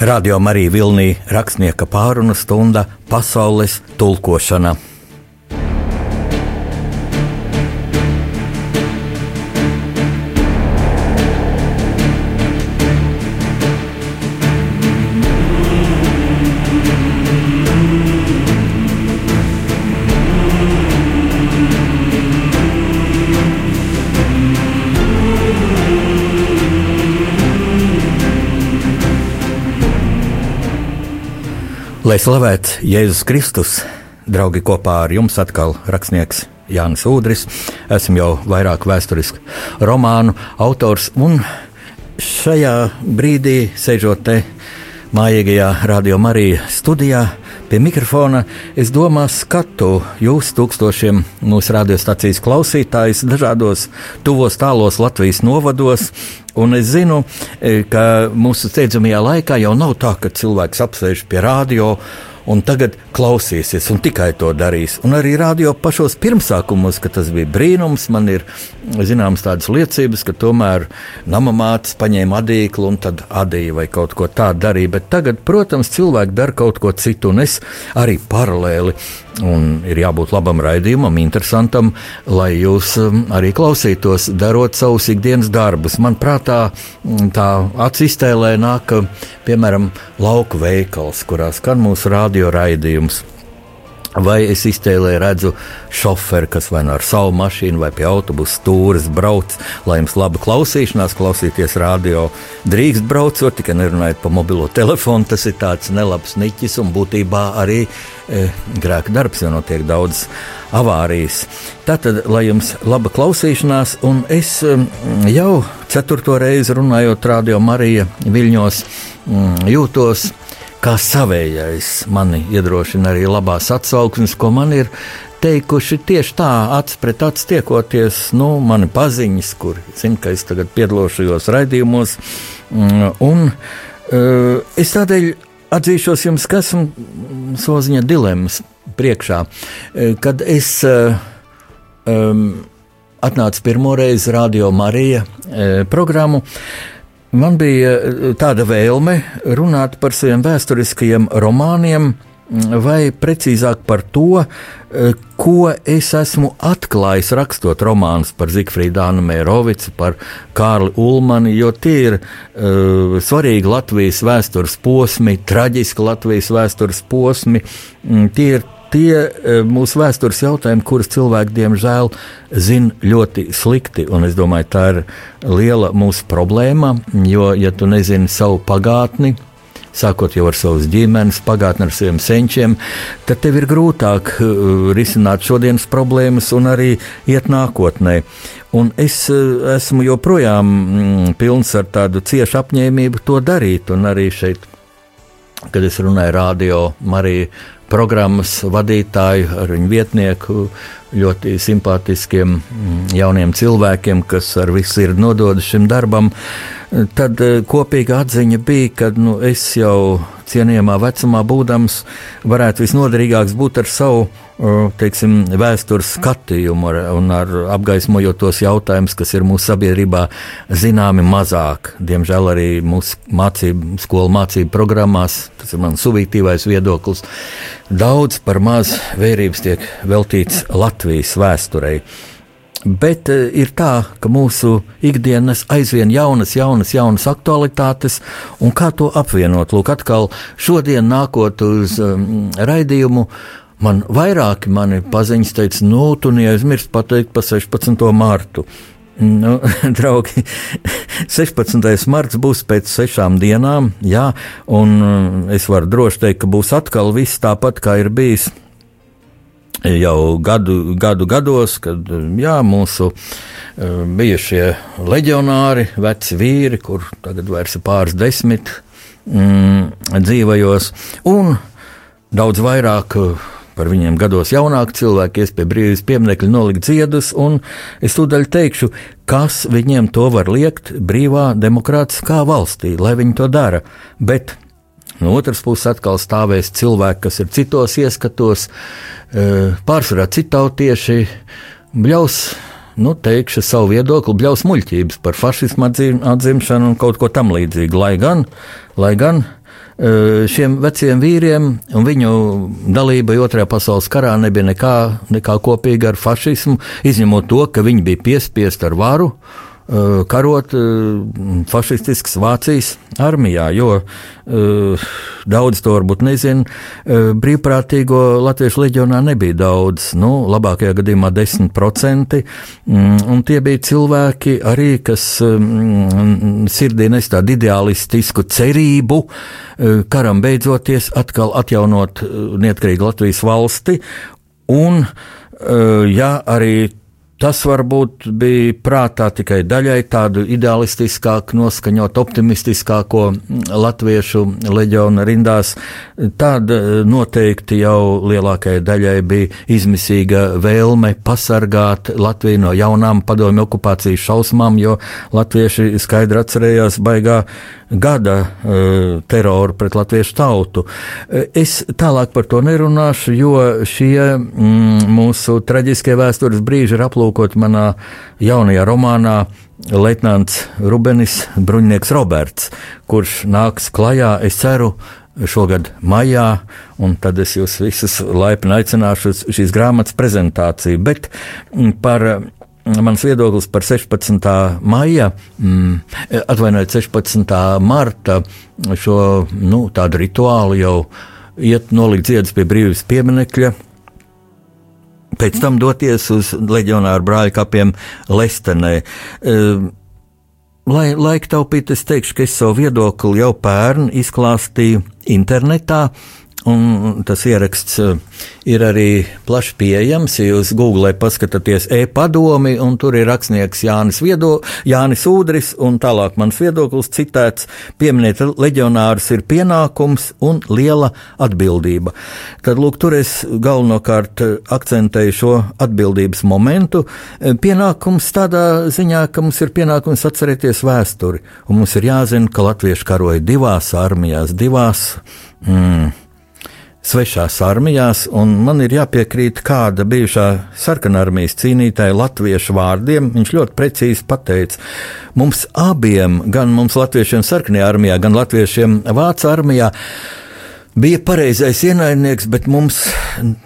Radio Marija Vilnī rakstnieka pārunu stunda Pasaules tulkošana. Lai slavēts Jēzus Kristus, draugi, kopā ar jums atkal rakstnieks Jānis Udris. Esmu jau vairāk vēsturisku romānu autors, un šajā brīdī, sēžot te mājīgajā radio Marija studijā, pie mikrofona, es domāju, skatu jūs tūkstošiem mūsu radiostacijas klausītājus dažādos tuvos tālos Latvijas novados. Un es zinu, e, ka mūsu steidzamajā laikā jau nav tā, ka cilvēks apsēž pie rādio un tagad klausīsies, un tikai to darīs. Un arī radio pašos pirmsākumos, ka tas bija brīnums, man ir zināmas tādas liecības, ka tomēr namamātes paņēma adīklu un tad adīja vai kaut ko tādu darīja. Bet tagad, protams, cilvēki dara kaut ko citu, un es arī paralēli. Un ir jābūt labam raidījumam, interesantam, lai jūs um, arī klausītos, darot savus ikdienas darbus. Manuprāt, tā acis iztēlē nāk, piemēram, lauku veikals, kurā skan mūsu radio raidījums. Vai es iztēlēju, redzu šoferi, kas vai nu ar savu mašīnu, vai pie autobusa stūres brauc, lai jums laba klausīšanās, klausīties radio. Drīkst braucot, tikai nerunājot pa mobilo telefonu. Tas ir tāds nelabs niķis un būtībā arī e, grēka darbs, jo notiek daudz avārijas. Tātad, lai jums laba klausīšanās, un es e, jau ceturto reizi runājot radio Marija Viļņos, jūtos kā savējais mani iedrošina arī labās atsauksmes, ko man ir teikuši tieši tā, acis pret acis tiekoties, nu, mani paziņas, kur zina, ka es tagad piedalos šajos raidījumos. Mm, un uh, es tādēļ atzīšos jums, kas esmu soziņa dilemmas priekšā, uh, kad es um, atnācu pirmo reizi Radio Marija programmu. Man bija eh, tāda vēlme runāt par saviem vēsturiskajiem romāniem, mm, vai precīzāk par to, eh, ko es esmu atklājis rakstot romānus par Zifrīdu Dānu Mērovicu, par Kārli Ulmani, jo tie ir uh, svarīgi Latvijas vēstures posmi, traģiski Latvijas vēstures posmi. Mm, tie ir tie e, mūsu vēstures jautājumi, kurus cilvēki diemžēl zina ļoti slikti. Un es domāju, tā ir liela mūsu problēma, jo, ja tu nezini savu pagātni, sākot jau ar savas ģimenes, pagātni ar saviem senčiem, tad tev ir grūtāk uh, risināt šodienas problēmas un arī iet nākotnē. Un es uh, esmu joprojām mm, pilns ar tādu ciešu apņēmību to darīt, un arī šeit, kad es runāju radio Mariju programmas vadītāju, ar viņu vietnieku, ļoti simpātiskiem mm, jauniem cilvēkiem, kas ar visu ir nododas šim darbam. Tad eh, kopīga atziņa bija, ka nu, es jau cienījamā vecumā būdams, varētu visnoderīgāks būt ar savu teiksim, vēstures skatījumu ar, un ar apgaismojot tos jautājumus, kas ir mūsu sabiedrībā zināmi mazāk. Diemžēl arī mūsu mācību, skolu mācību programmās, tas ir mans subjektīvais viedoklis, daudz par maz vērības tiek veltīts Latvijas vēsturei. Bet uh, ir tā, ka mūsu ikdienas aizvien jaunas, jaunas, jaunas aktualitātes, un kā to apvienot? Lūk, atkal šodien nākot uz um, raidījumu, man vairāki mani paziņas teica, nu, tu neaizmirsti pateikt pa 16. martu. Nu, draugi, 16. marts būs pēc sešām dienām, jā, un es varu droši teikt, ka būs atkal viss tāpat, kā ir bijis jau gadu, gadu gados, kad jā, mūsu uh, bijušie leģionāri, veci vīri, kur tagad vairs ir pāris desmit mm, dzīvajos, un daudz vairāk. Uh, par viņiem gados jaunāki cilvēki, ies pie brīvības pieminiekļa nolikt ziedus, un es tūdaļ teikšu, kas viņiem to var liekt brīvā demokrātiskā valstī, lai viņi to dara. Bet No otras puses, atkal stāvēs cilvēki, kas ir citos ieskatos, e, pārsvarā citautieši, bļaus, nu, teikšu savu viedokli, bļaus muļķības par fašismu atzimšanu un kaut ko tam līdzīgu. Lai gan, lai gan šiem veciem vīriem un viņu dalība Otrajā pasaules karā nebija nekā, nekā kopīga ar fašismu, izņemot to, ka viņi bija piespiesti ar varu karot eh, fašistiskas Vācijas armijā, jo eh, daudz to varbūt nezina. Brīvprātīgo latviešu leģionā nebija daudz, nu, labākajā gadījumā 10%, mm, un tie bija cilvēki arī, kas mm, sirdī nes tādu ideālistisku cerību, karam beidzoties atkal atjaunot neatkarīgu Latvijas valsti, un, ja arī Tas varbūt bija prātā tikai daļai tādu idealistiskāku, noskaņot optimistiskāko latviešu leģiona rindās. Tāda noteikti jau lielākajai daļai bija izmisīga vēlme pasargāt Latviju no jaunām padomju okupācijas šausmām, jo latvieši skaidri atcerējās baigā gada uh, teroru pret latviešu tautu. Eh, es tālāk par to nerunāšu, jo šie mm, mūsu traģiskie vēstures brīži ir aplūkot manā jaunajā romānā. Leitnants Rubenis, bruņinieks Roberts, kurš nāks klajā, es ceru, šogad maijā, un tad es jūs visus laipni aicināšu uz šīs grāmatas prezentāciju. Bet mm, par mans viedoklis par 16. maija, mm, atvainojiet, 16. marta šo nu, tādu rituālu jau iet nolikt ziedus pie brīvības pieminekļa. Pēc tam doties uz leģionāru brāļu kapiem Lestenē. E, lai laika taupītu, es teikšu, ka es savu viedokli jau pērn izklāstīju internetā, Un tas ieraksts eh, ir arī plaši pieejams. Ja jūs Google paskatāties e-padomi, un tur ir rakstnieks Jānis, Viedo, Jānis Udris, un tālāk mans viedoklis citēts: pieminēt leģionārus ir pienākums un liela atbildība. Tad, lūk, tur es galvenokārt eh, akcentēju šo atbildības momentu. Eh, pienākums tādā ziņā, ka mums ir pienākums atcerēties vēsturi, un mums ir jāzina, ka latvieši karoja divās armijās, divās. Mm, svešās armijās, un man ir jāpiekrīt kāda bijušā sarkanarmijas cīnītāja latviešu vārdiem. Viņš ļoti precīzi pateica, mums abiem, gan mums latviešiem sarkanajā armijā, gan latviešiem vācu armijā, bija pareizais ienaidnieks, bet mums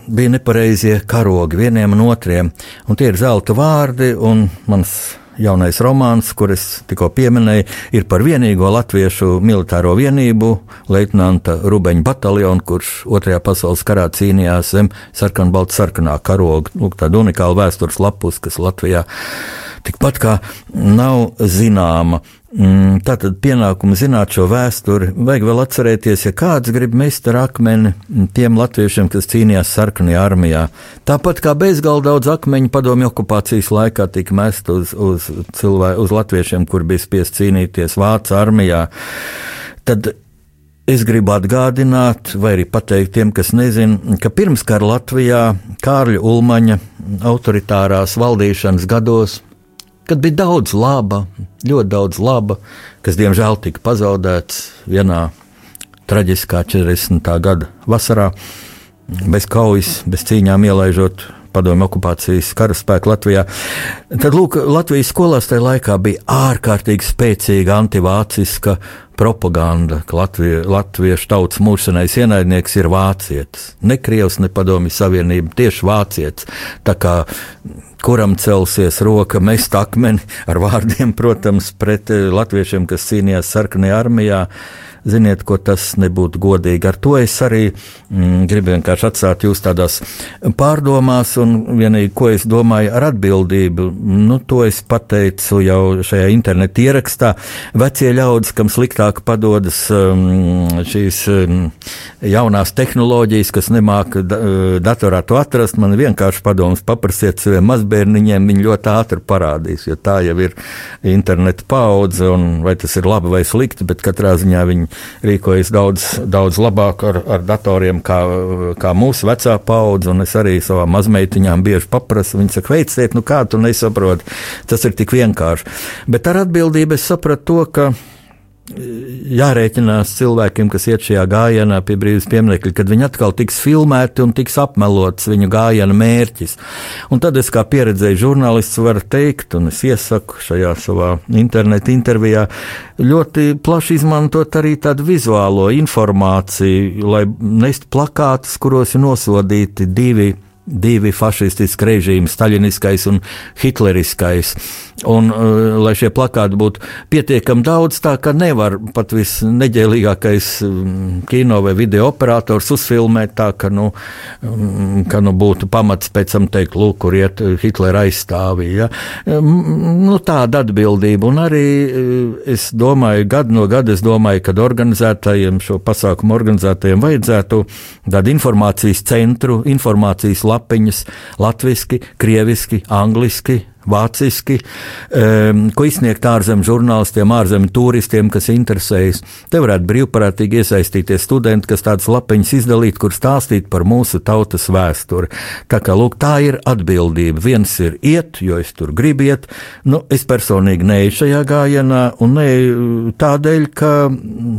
bija nepareizie karogi vieniem un otriem. Un tie ir zelta vārdi, un mans jaunais romāns, kuras tikko pieminēju, ir par vienīgo latviešu militāro vienību, leitnanta Rubeņa bataljonu, kurš Otrajā pasaules karā cīnījās zem sarkanbalta sarkanā karoga. Lūk, tāda unikāla vēstures lapus, kas Latvijā tikpat kā nav zināma. Mm, tātad pienākumu zināt šo vēsturi. Vajag vēl atcerēties, ja kāds grib mest ar akmeni tiem latviešiem, kas cīnījās sarkanajā armijā. Tāpat kā bezgalīgi daudz akmeņu padomju okupācijas laikā tika mest uz, uz, cilvē, uz latviešiem, kur bija spiest cīnīties Vācu armijā. Tad Es gribu atgādināt, vai arī pateikt tiem, kas nezina, ka pirmskara Latvijā Kārļa Ulmaņa autoritārās valdīšanas gados kad bija daudz laba, ļoti daudz laba, kas diemžēl tika pazaudēts vienā traģiskā 40. gada vasarā, bez kaujas, bez cīņām ielaižot padomju okupācijas karaspēku Latvijā. Tad, lūk, Latvijas skolās tajā laikā bija ārkārtīgi spēcīga antivāciska propaganda, ka Latvie, latviešu tautas mūžsanais ienaidnieks ir vācietis. Ne Krievs, ne Padomju Savienība, tieši vācietis. Tā kā kuram celsies roka mest akmeni ar vārdiem, protams, pret eh, latviešiem, kas cīnījās sarkanajā armijā. Ziniet, ko tas nebūtu godīgi. Ar to es arī mm, gribu vienkārši atstāt jūs tādās pārdomās, un vienīgi, ko es domāju ar atbildību, nu, to es pateicu jau šajā interneta ierakstā. Vecie ļaudis, kam sliktāk padodas um, šīs um, jaunās tehnoloģijas, kas nemāka da, datorā to atrast, man vienkārši padoms paprasiet saviem mazbērniņiem viņi ļoti ātri parādīs, jo tā jau ir interneta paudze, un vai tas ir labi vai slikti, bet katrā ziņā viņi rīkojas daudz, daudz labāk ar, ar datoriem kā, kā mūsu vecā paudze, es arī savām mazmeitiņām bieži paprasu, viņi saka, veiciet, nu kā tu nesaproti, tas ir tik vienkārši. Bet ar atbildību es sapratu to, ka jārēķinās cilvēkiem, kas iet šajā gājienā pie brīvības pieminiekļa, kad viņi atkal tiks filmēti un tiks apmelots viņu gājiena mērķis. Un tad es kā pieredzēju žurnālists varu teikt, un es iesaku šajā savā interneta intervijā, ļoti plaši izmantot arī tādu vizuālo informāciju, lai nest plakātus, kuros ir nosodīti divi divi fašistiski režīmi, staļiniskais un hitleriskais. Un, uh, lai šie plakāti būtu pietiekami daudz, tā ka nevar pat visneģēlīgākais um, kino vai video operators uzfilmēt tā, ka, nu, um, ka nu, būtu pamats pēc tam teikt, lūk, kur iet Hitlera aizstāvī. Ja? Um, nu, tāda atbildība. Un arī uh, es domāju, gadu no gada es domāju, ka organizētājiem, šo pasākumu organizētājiem vajadzētu tādu informācijas centru, informācijas lapiņas, latviski, krieviski, angliski, vāciski, um, ko izsniegt ārzemju žurnālistiem, ārzemju turistiem, kas interesējas. Te varētu brīvprātīgi iesaistīties studenti, kas tādas lapiņas izdalītu, kur stāstīt par mūsu tautas vēsturi. Tā kā lūk, tā ir atbildība. Viens ir iet, jo es tur gribu iet. Nu, es personīgi neeju šajā gājienā, un neeju tādēļ, ka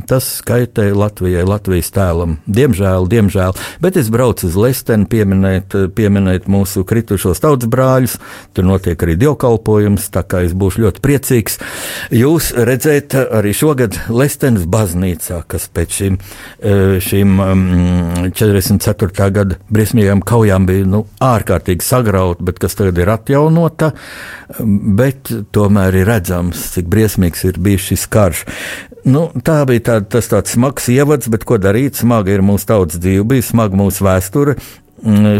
tas skaitē Latvijai, Latvijas tēlam. Diemžēl, diemžēl. Bet es braucu uz Lesteni pieminēt, pieminēt mūsu kritušos tautas brāļus. Tur notiek arī arī dievkalpojums, tā kā es būšu ļoti priecīgs jūs redzēt arī šogad Lestenes baznīcā, kas pēc šīm, šīm 44. Mm, gada briesmīgām kaujām bija nu, ārkārtīgi sagrauta, bet kas tagad ir atjaunota, bet tomēr ir redzams, cik briesmīgs ir bijis šis karš. Nu, tā bija tā, tāds smags ievads, bet ko darīt? Smaga ir mūsu tautas dzīve, bija smaga mūsu vēsture,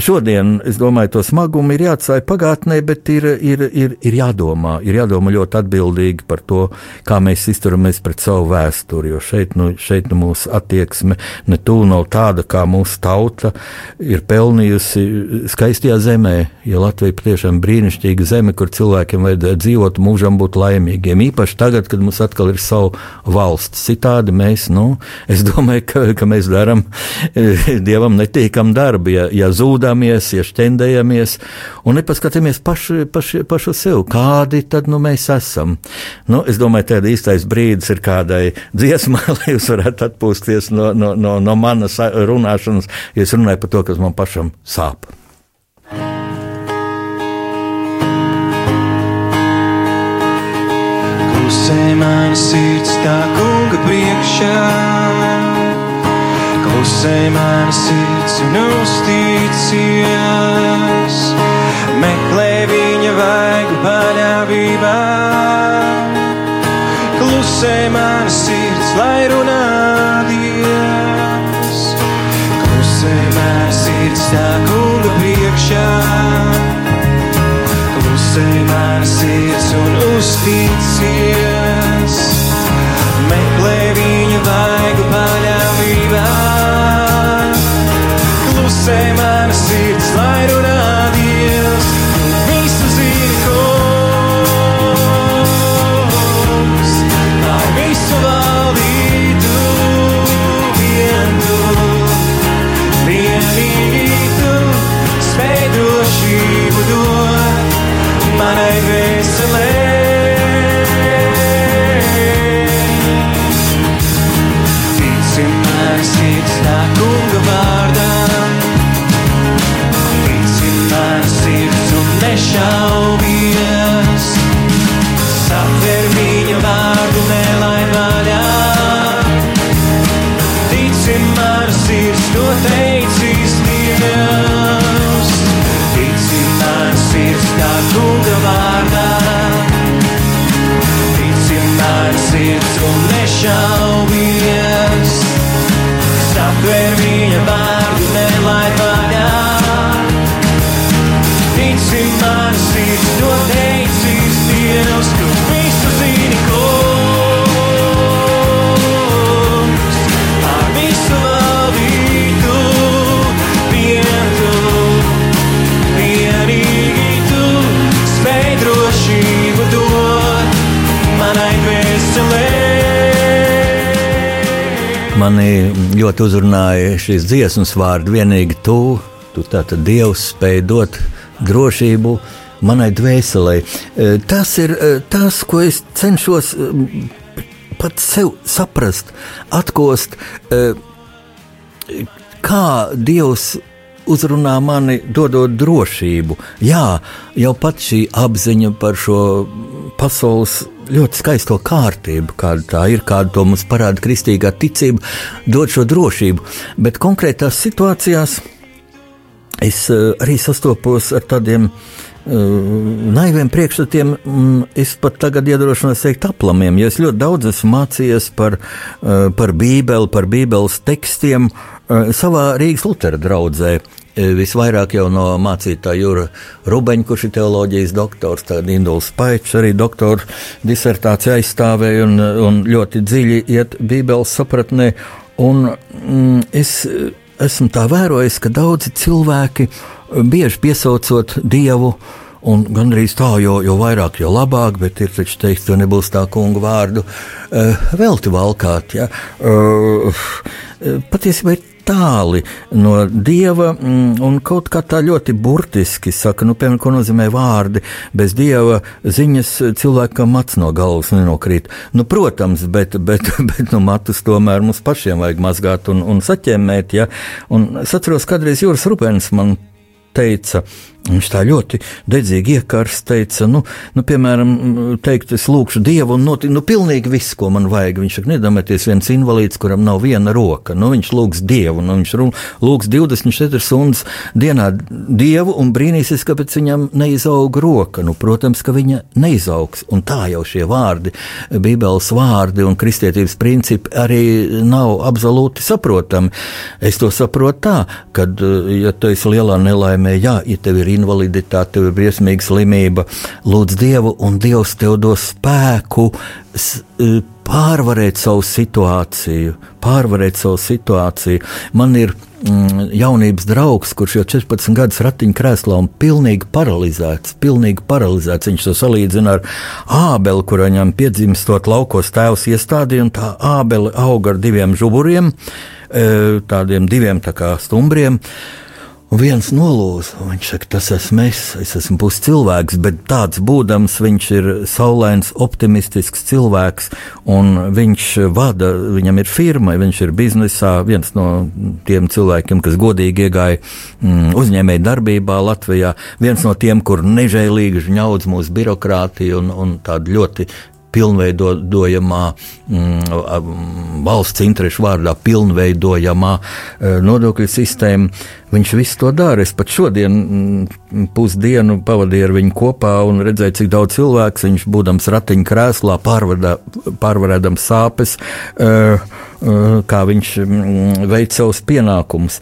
šodien, es domāju, to smagumu ir jāatstāj pagātnē, bet ir, ir, ir, ir jādomā, ir jādomā ļoti atbildīgi par to, kā mēs izturamies pret savu vēsturi. Jo šeit, nu, šeit nu, mūsu attieksme ne tuvu nav tāda, kā mūsu tauta ir pelnījusi skaistajā zemē. Ja Latvija patiešām brīnišķīga zeme, kur cilvēkiem vajadzētu dzīvot, mūžam būt laimīgiem. Īpaši tagad, kad mums atkal ir savu valsts. Citādi mēs, nu, es domāju, ka, ka mēs darām dievam netīkam darbu. Ja, ja zūdamies, ja šķendējamies un nepaskatāmies paši, paši, uz sevi, kādi tad nu, mēs esam. Nu, es domāju, ka īstais brīdis ir kādai dziesmai, lai jūs varētu atpūsties no, no, no, no manas runāšanas, ja es runāju par to, kas man pašam sāp. Klusē mana sirds tā kunga priekšā. Klusē mana sirds un uztīcies, meklē viņa vaigu paļāvībā. Klusē mana sirds, lai runā Dievs. Klusē mana sirds tā kunga priekšā. Klusē mana sirds un uztīcies, meklē viņa vaigu paļāvībā klusē mana sirds, lai runā Dievs, un visu zini, kungs, lai visu valdītu vien tu, vienīgi tu, spēj drošību dot manai veselē. Ticim, man sirds tā Mani ļoti uzrunāja šīs dziesmas vārdi, vienīgi tu, tu tātad Dievs spēj dot drošību manai dvēselē. E, tas ir e, tas, ko es cenšos pats sev saprast, atkost, kā Dievs uzrunā mani, dodot drošību. Jā, jau pat šī apziņa par šo pasaules ļoti skaisto kārtību, kāda tā ir, kāda to mums parāda kristīgā ticība, dod šo drošību. Bet konkrētās situācijās es uh, arī sastopos ar tādiem uh, naiviem priekšstatiem, es pat tagad iedrošinos teikt aplamiem, jo es ļoti daudz esmu mācījies par, uh, par Bībeli, par Bībeles tekstiem savā Rīgas Lutera draudzē. Visvairāk jau no mācītāja Jūra Rubeņa, kurš ir teoloģijas doktors, tad Induls Paičs arī doktora disertāciju aizstāvēja un, un ļoti dziļi iet Bībeles sapratnē. Un, mm, es esmu tā vērojis, ka daudzi cilvēki bieži piesaucot Dievu Un gandrīz tā, jo, jo vairāk, jo labāk, bet ir taču teiks, ka nebūs tā kunga vārdu uh, velti valkāt. Ja? Uh, patiesībā ir tāli no dieva, mm, un kaut kā tā ļoti burtiski saka, nu, piemēram, ko nozīmē vārdi. Bez dieva ziņas cilvēkam mats no galvas nenokrīt. Nu, protams, bet, bet, bet nu, matus tomēr mums pašiem vajag mazgāt un, un saķemmēt. Ja? Un es atceros, kādreiz Jūras Rupens man teica, viņš tā ļoti dedzīgi iekārs, teica, nu, nu piemēram, teikt, es lūkšu Dievu un noti, nu, pilnīgi viss, ko man vajag. Viņš saka, nedomājieties, viens invalīds, kuram nav viena roka, nu, viņš lūgs Dievu, nu, viņš lūgs 24 stundas dienā Dievu un brīnīsies, kāpēc viņam neizaug roka. Nu, protams, ka viņa neizaugs, un tā jau šie vārdi, Bībeles vārdi un kristietības principi arī nav absolūti saprotami. Es to saprotu tā, ka, ja tu esi lielā nelaimē, jā, ja tev ir invaliditāte, tev ir briesmīga slimība. Lūdz Dievu, un Dievs tev dos spēku e, pārvarēt savu situāciju. Pārvarēt savu situāciju. Man ir mm, jaunības draugs, kurš jau 14 gadus ratiņkrēslā un pilnīgi paralizēts. Pilnīgi paralizēts. Viņš to salīdzina ar ābeli, kur viņam piedzimstot laukos tēvs iestādīja, un tā ābeli auga ar diviem žuburiem, e, tādiem diviem tā kā stumbriem. Un viens nolūza, viņš saka, tas esmu es, es esmu puscilvēks, bet tāds būdams, viņš ir saulains, optimistisks cilvēks, un viņš vada, viņam ir firma, viņš ir biznesā, viens no tiem cilvēkiem, kas godīgi iegāja mm, uzņēmēju darbībā Latvijā, viens no tiem, kur nežēlīgi žņaudz mūsu birokrātiju un, un tādu ļoti pilnveidojamā, mm, valsts interešu vārdā pilnveidojamā e, nodokļu sistēma. Viņš visu to dara. Es pat šodien mm, pusdienu pavadīju ar viņu kopā un redzēju, cik daudz cilvēku viņš būdams ratiņu krēslā, pārvadā, pārvarēdams sāpes, e, e, kā viņš mm, veic savus pienākumus.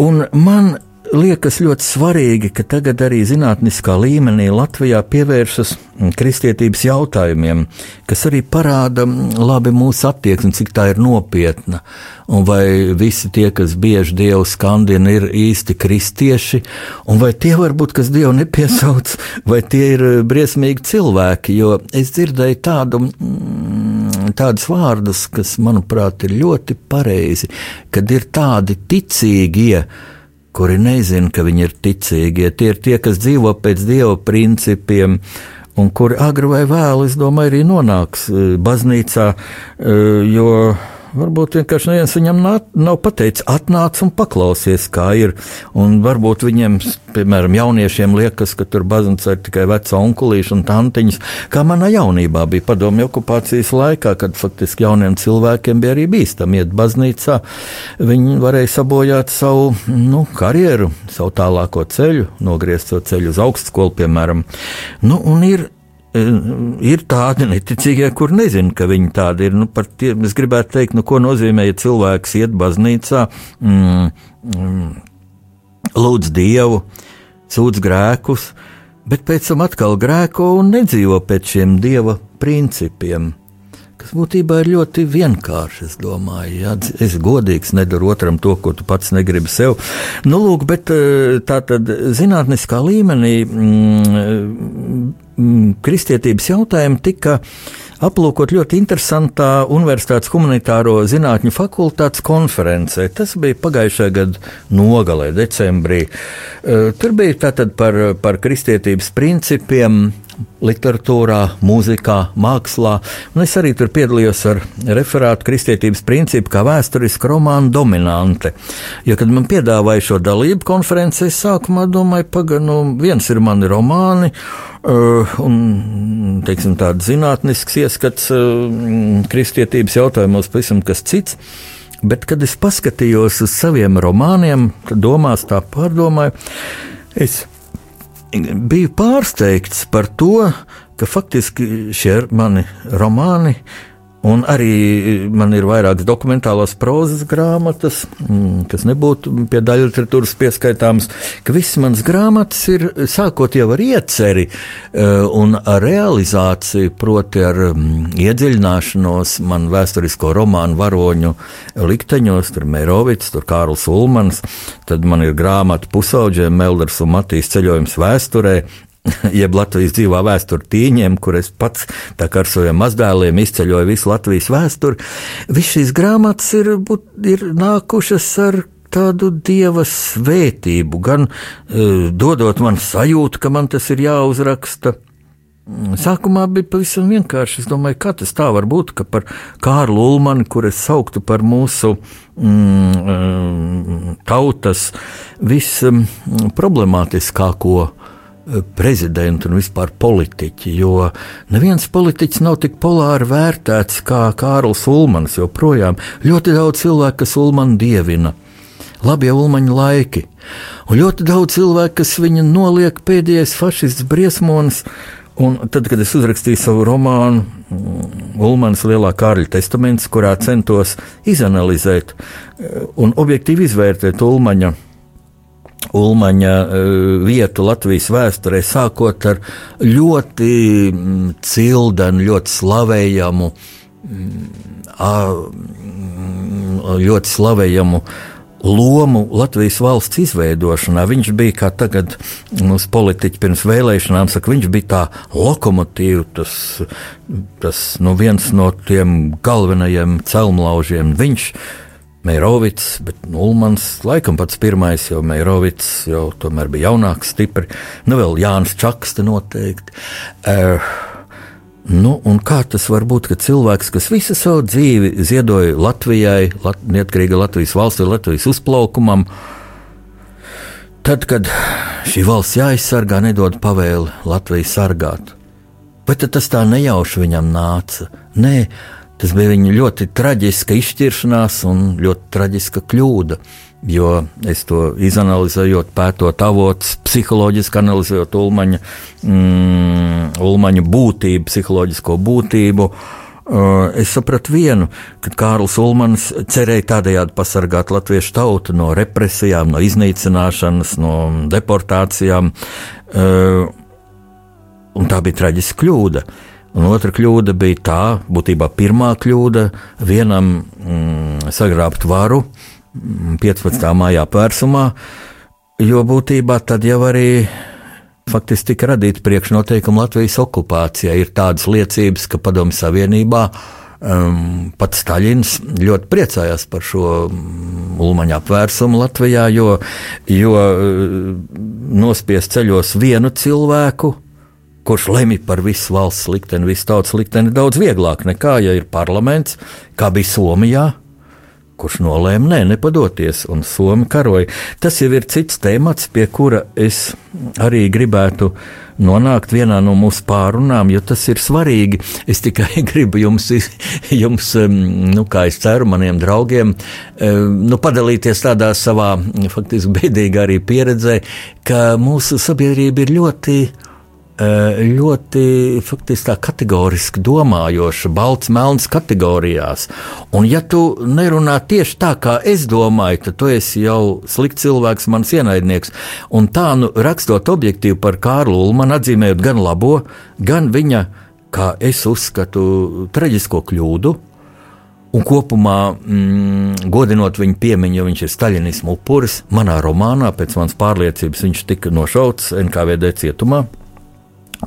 Un man liekas ļoti svarīgi, ka tagad arī zinātniskā līmenī Latvijā pievēršas kristietības jautājumiem, kas arī parāda labi mūsu attieksmi, cik tā ir nopietna. Un vai visi tie, kas bieži Dievu skandina, ir īsti kristieši, un vai tie varbūt, kas Dievu nepiesauc, vai tie ir briesmīgi cilvēki, jo es dzirdēju tādu tādus vārdus, kas, manuprāt, ir ļoti pareizi, kad ir tādi ticīgie, kuri nezina, ka viņi ir ticīgie. Tie ir tie, kas dzīvo pēc dieva principiem. Un kuri agri vai vēlu, es domāju, arī nonāks eh, baznīcā, eh, jo Varbūt vienkārši neviens viņam nav, nav pateicis, atnāc un paklausies, kā ir. Un varbūt viņiem, piemēram, jauniešiem liekas, ka tur baznīca ir tikai veca onkulīša un tantiņas, kā manā jaunībā bija padomju okupācijas laikā, kad faktiski jauniem cilvēkiem bija arī bīstami iet baznīcā. Viņi varēja sabojāt savu nu, karjeru, savu tālāko ceļu, nogriezt savu ceļu uz augstskolu, piemēram. Nu, un ir ir tādi neticīgie, kur nezinu, ka viņi tādi ir. Nu, tie, es gribētu teikt, nu, ko nozīmē, ja cilvēks iet baznīcā, mm, mm, lūdz Dievu, sūdz grēkus, bet pēc tam atkal grēko un nedzīvo pēc šiem Dieva principiem. Kas būtībā ir ļoti vienkārši. Es domāju, ja es godīgs nedaru otram to, ko tu pats negribi sev. Nu, lūk, bet tā tad zinātniskā līmenī. Mm, Mm, kristietības jautājumi tika aplūkot ļoti interesantā Universitātes humanitāro zinātņu fakultātes konferencē. Tas bija pagājušā gada nogalē, decembrī. E, tur bija tātad par, par kristietības principiem, literatūrā, mūzikā, mākslā. Un es arī tur piedalījos ar referātu kristietības principu kā vēsturiska romāna dominante. Jo, kad man piedāvāja šo dalību konferencē, es sākumā domāju, pagaidi, nu, viens ir mani romāni. Uh, un teiksim, tāds zinātnisks ieskats uh, kristietības jautājumos, pavisam kas cits. Bet, kad es paskatījos uz saviem romāniem, domās tā pārdomāju, es biju pārsteigts par to, ka faktiski šie mani romāni Un arī man ir vairākas dokumentālās prozas grāmatas, mm, kas nebūtu pie daļu literatūras pieskaitāmas, ka visas manas grāmatas ir sākot jau ar ieceri eh, un ar realizāciju, proti ar mm, iedziļināšanos man vēsturisko romānu varoņu likteņos, tur Mērovits, tur Kārls Ulmans, tad man ir grāmata pusauģiem Melders un Matīs ceļojums vēsturē, jeb Latvijas dzīvā vēsture tīņiem, kur es pats ar saviem mazdēliem izceļoju visu Latvijas vēsturi. Visas šīs grāmatas ir, ir nākušas ar tādu dieva svētību, gan uh, dodot man sajūtu, ka man tas ir jāuzraksta. Sākumā bija pavisam vienkārši. Es domāju, kā tas tā var būt, ka par Kārlu Ulmanu, kur es sauktu par mūsu mm, mm tautas visproblemātiskāko mm, prezidenti un vispār politiķi, jo neviens politiķis nav tik polāri vērtēts kā Kārls Ulmans. Joprojām ļoti daudz cilvēku, kas Ulmanu dievina. Labi jau ulmaņa laiki, un ļoti daudz cilvēku, kas viņu noliek pēdējais fašists briesmonis. Un tad, kad es uzrakstīju savu romānu, mm, Ulmans Lielā Kārļa testaments, kurā centos izanalizēt eh, un objektīvi izvērtēt Ulmaņa Ulmaņa eh, vietu Latvijas vēsturē, sākot ar ļoti mm, cildenu, ļoti slavējamu, mm, mm, ļoti slavējamu lomu Latvijas valsts izveidošanā. Viņš bija, kā tagad mūsu politiķi pirms vēlēšanām saka, viņš bija tā lokomotīva, tas, tas nu, viens no tiem galvenajiem celmlaužiem. Viņš Meirovits, bet Ulmans laikam pats pirmais, jo Meirovits jau tomēr bija jaunāks, stipri. Nu, vēl Jānis Čakste noteikti. Uh, nu, kā tas var būt, ka cilvēks, kas visu savu dzīvi ziedoja Latvijai, Lat neatkarīga Latvijas valstī, Latvijas uzplaukumam, tad, kad šī valsts jāizsargā, nedod pavēli Latviju sargāt. Vai tas tā nejauši viņam nāca? Nē, Tas bija viņa ļoti traģiska izšķiršanās un ļoti traģiska kļūda. Jo es to izanalizējot, pētot avotus, psiholoģiski analizējot ulmaņa, mm, ulmaņa būtību, psiholoģisko būtību, uh, es sapratu vienu, ka Kārls Ulmans cerēja tādējādi pasargāt latviešu tautu no represijām, no iznīcināšanas, no deportācijām, uh, un tā bija traģiska kļūda. Uh, Un otra kļūda bija tā, būtībā pirmā kļūda vienam mm, sagrābt varu 15. Mm, maijā pērsumā, jo būtībā tad jau arī faktiski tika radīta priekšnoteikuma Latvijas okupācijai. Ir tādas liecības, ka Padomju Savienībā um, pats Staļins ļoti priecājās par šo mm, ulmaņa apvērsumu Latvijā, jo, jo nospiest ceļos vienu cilvēku kurš lemj par visu valsts likteni, visu tautas likteni, daudz vieglāk nekā, ja ir parlaments, kā bija Somijā, kurš nolēma nē, nepadoties, un Somija karoja. Tas jau ir cits temats, pie kura es arī gribētu nonākt vienā no mūsu pārunām, jo tas ir svarīgi. Es tikai gribu jums, jums nu, kā es ceru, maniem draugiem, nu, padalīties tādā savā faktiski bēdīgā arī pieredzē, ka mūsu sabiedrība ir ļoti Eh, ļoti faktiski tā kategoriski domājoša, balts, melns kategorijās. Un, ja tu nerunā tieši tā, kā es domāju, tad tu esi jau slikts cilvēks, mans ienaidnieks. Un tā, nu, rakstot objektīvi par Kārlu Ulmanu, atzīmējot gan labo, gan viņa, kā es uzskatu, traģisko kļūdu, Un kopumā, mm, godinot viņa piemiņu, jo viņš ir staļinismu upuris, manā romānā pēc manas pārliecības viņš tika nošauts NKVD cietumā.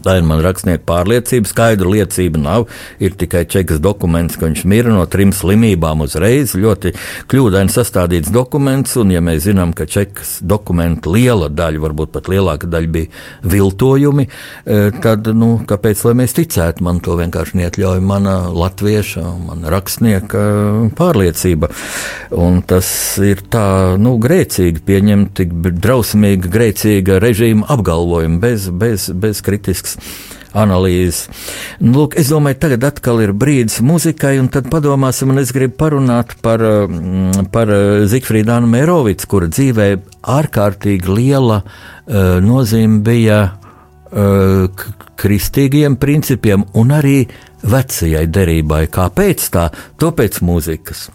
Tā ir mana rakstnieka pārliecība. Skaidra liecība nav. Ir tikai čekas dokuments, ka viņš mira no trim slimībām uzreiz. Ļoti kļūdaini sastādīts dokuments, un ja mēs zinām, ka čekas dokumentu liela daļa, varbūt pat lielāka daļa bija viltojumi, e, tad nu, kāpēc mēs ticētu? Man to vienkārši neatļauj mana latvieša, mana rakstnieka pārliecība. Un tas ir tā nu, grēcīgi pieņemt tik drausmīga, grēcīga režīma apgalvojumu bez, bez, bez kritiskas būtisks analīzes. Nu, lūk, es domāju, tagad atkal ir brīdis muzikai, un tad padomāsim, un es gribu parunāt par, mm, par eh, Zikfrīdānu Mērovicu, kura dzīvē ārkārtīgi liela uh, nozīme bija uh, kristīgiem principiem un arī vecajai derībai. Kāpēc tā? To pēc mūzikas.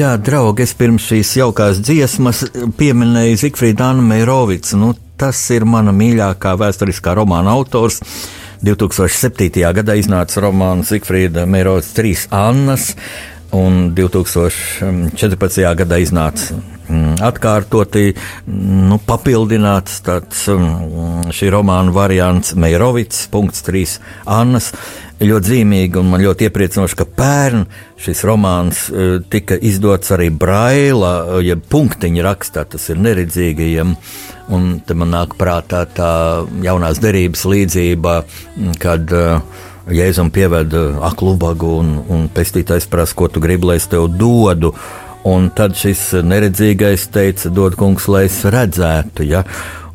Jā, draugi, es pirms šīs jaukās dziesmas pieminēju Zikfrīdu Annu Meirovicu. Nu, tas ir mana mīļākā vēsturiskā romāna autors. 2007. gadā iznāca romāns Zikfrīda Meirovics trīs Annas, un 2014. gadā iznāca mm, atkārtoti nu, papildināts tāds, mm, šī romāna variants Meirovics, punkts 3 Annas ļoti zīmīgi, un man ļoti iepriecinoši, ka pērn šis romāns uh, tika izdots arī braila, uh, jeb punktiņa rakstā, tas ir neredzīgajiem. Un te man nāk prātā tā jaunās derības līdzība, kad uh, Jēzum pieved aklu ubagu un, un pestītājs prasa, ko tu gribi, lai es tev dodu. Un tad šis neredzīgais teica, dod kungs, lai es redzētu. Ja?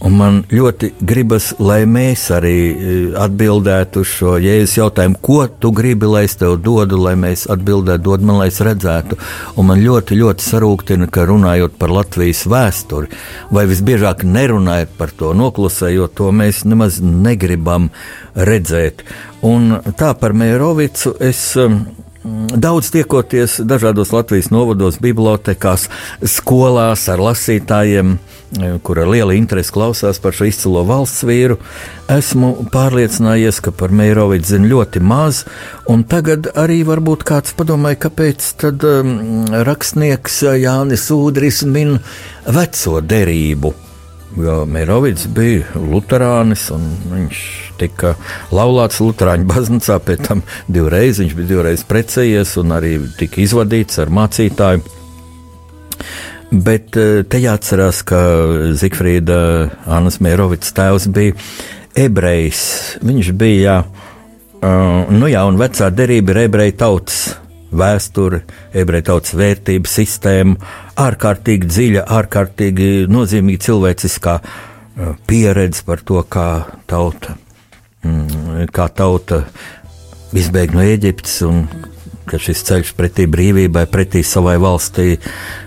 Un man ļoti gribas, lai mēs arī e, atbildētu uz šo jēzus jautājumu, ko tu gribi, lai es tev dodu, lai mēs atbildētu, dod man, lai es redzētu. Un man ļoti, ļoti sarūktina, ka runājot par Latvijas vēsturi, vai visbiežāk nerunājot par to, noklusējot to, mēs nemaz negribam redzēt. Un tā par Mērovicu es. Um, Daudz tiekoties dažādos Latvijas novados, bibliotekās, skolās ar lasītājiem, kura liela interese klausās par šo izcilo valsts vīru, esmu pārliecinājies, ka par Meirovicu zina ļoti maz, tagad arī varbūt kāds padomāja, kāpēc tad um, rakstnieks Jānis Udris min veco derību. Jo Meirovics bija Lutānis, un viņš tika laulāts Lutāņu baznīcā, pēc tam divreiz viņš bija divreiz precējies un arī tika izvadīts ar mācītāju. Bet eh, te jāatcerās, ka Zikfrīda Annas Meirovics tēvs bija ebrejs. Viņš bija, uh, nu jā, un vecā derība ir ebreju tautas vēsture, ebreju tautas vērtību sistēma, ārkārtīgi dziļa, ārkārtīgi nozīmīga cilvēciskā uh, pieredze par to, kā tauta, mm, kā tauta izbēga no Eģiptes un ka šis ceļš pretī brīvībai, pretī savai valstī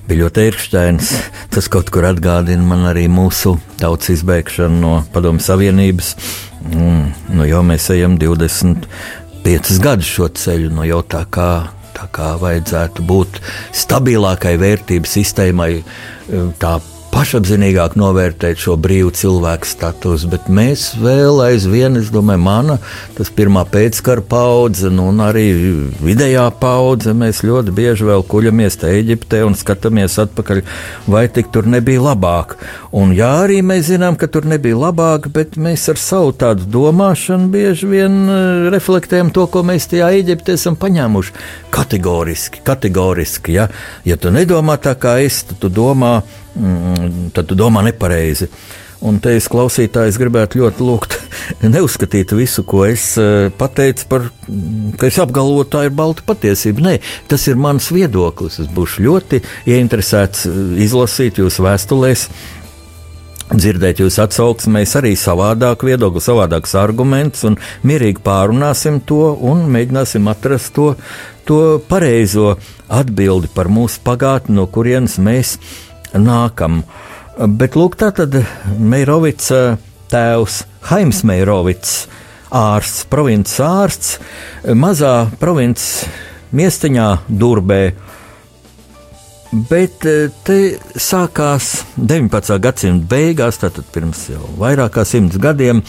bija ļoti ērkšķains. Tas kaut kur atgādina man arī mūsu tautas izbēgšanu no Padomu Savienības. Mm, nu, jau mēs ejam 25 gadus šo ceļu, nu jau tā kā, tā kā vajadzētu būt stabilākai vērtību sistēmai. Tā pašapziņīgāk novērtēt šo brīvu cilvēku statusu, bet mēs vēl aizvien, es domāju, mana, pirmā pēckara paudze, nu, un arī vidējā paudze, mēs ļoti bieži vēl kuļamies te Eģiptē un skatāmies atpakaļ, vai tik tur nebija labāk. Un jā, arī mēs zinām, ka tur nebija labāk, bet mēs ar savu tādu domāšanu bieži vien eh, reflektējam to, ko mēs tajā Eģiptē esam paņēmuši. Kategoriski, kategoriski, ja, ja tu nedomā tā kā es, tad tu domā, tad tu domā nepareizi. Un te es klausītājs gribētu ļoti lūgt, neuzskatīt visu, ko es eh, pateicu par, ka es apgalvoju, tā ir balta patiesība. Nē, tas ir mans viedoklis. Es būšu ļoti ieinteresēts eh, izlasīt jūsu vēstulēs. Dzirdēt jūsu atsauksmēs arī savādāk viedokli, savādākus argumentus, un mierīgi pārunāsim to un mēģināsim atrast to, to pareizo atbildi par mūsu pagātni, no kurienes mēs esam nākam. Bet lūk, tā tad Meirovics tēvs Haims Meirovics, ārsts, provinces ārsts, mazā provinces miestiņā Durbē. Bet te sākās 19. gadsimta beigās, tātad pirms jau vairāk kā simts gadiem,